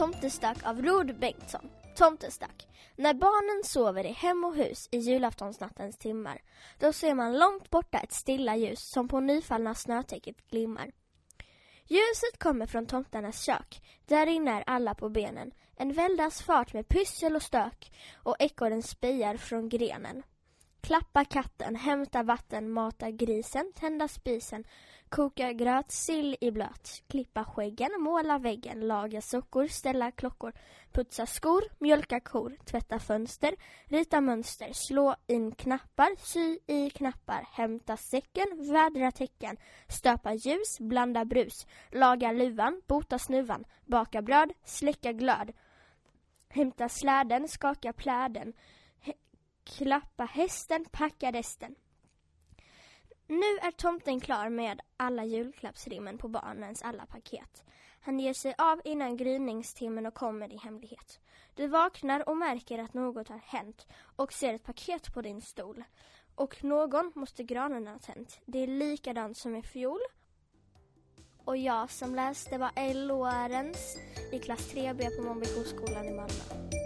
Tomtestack av Rod Bengtsson. Tomtestack. När barnen sover i hem och hus i julaftonsnattens timmar, då ser man långt borta ett stilla ljus som på nyfallna snötäcket glimmar. Ljuset kommer från tomtarnas kök. Där inne är alla på benen. En väldas fart med pyssel och stök och ekorren spejar från grenen. Klappa katten, hämta vatten, mata grisen, tända spisen, koka gröt, sill i blöt, klippa skäggen, måla väggen, laga sockor, ställa klockor, putsa skor, mjölka kor, tvätta fönster, rita mönster, slå in knappar, sy i knappar, hämta säcken, vädra täcken, stöpa ljus, blanda brus, laga luvan, bota snuvan, baka bröd, släcka glöd, hämta släden, skaka pläden, klappa hästen, packa resten. Nu är tomten klar med alla julklappsrimmen på barnens alla paket. Han ger sig av innan gryningstimmen och kommer i hemlighet. Du vaknar och märker att något har hänt och ser ett paket på din stol. Och någon måste granen ha tänt. Det är likadant som i fjol. Och jag som läste var L. Lorenz i klass 3B på Mombikoskolan i Malmö.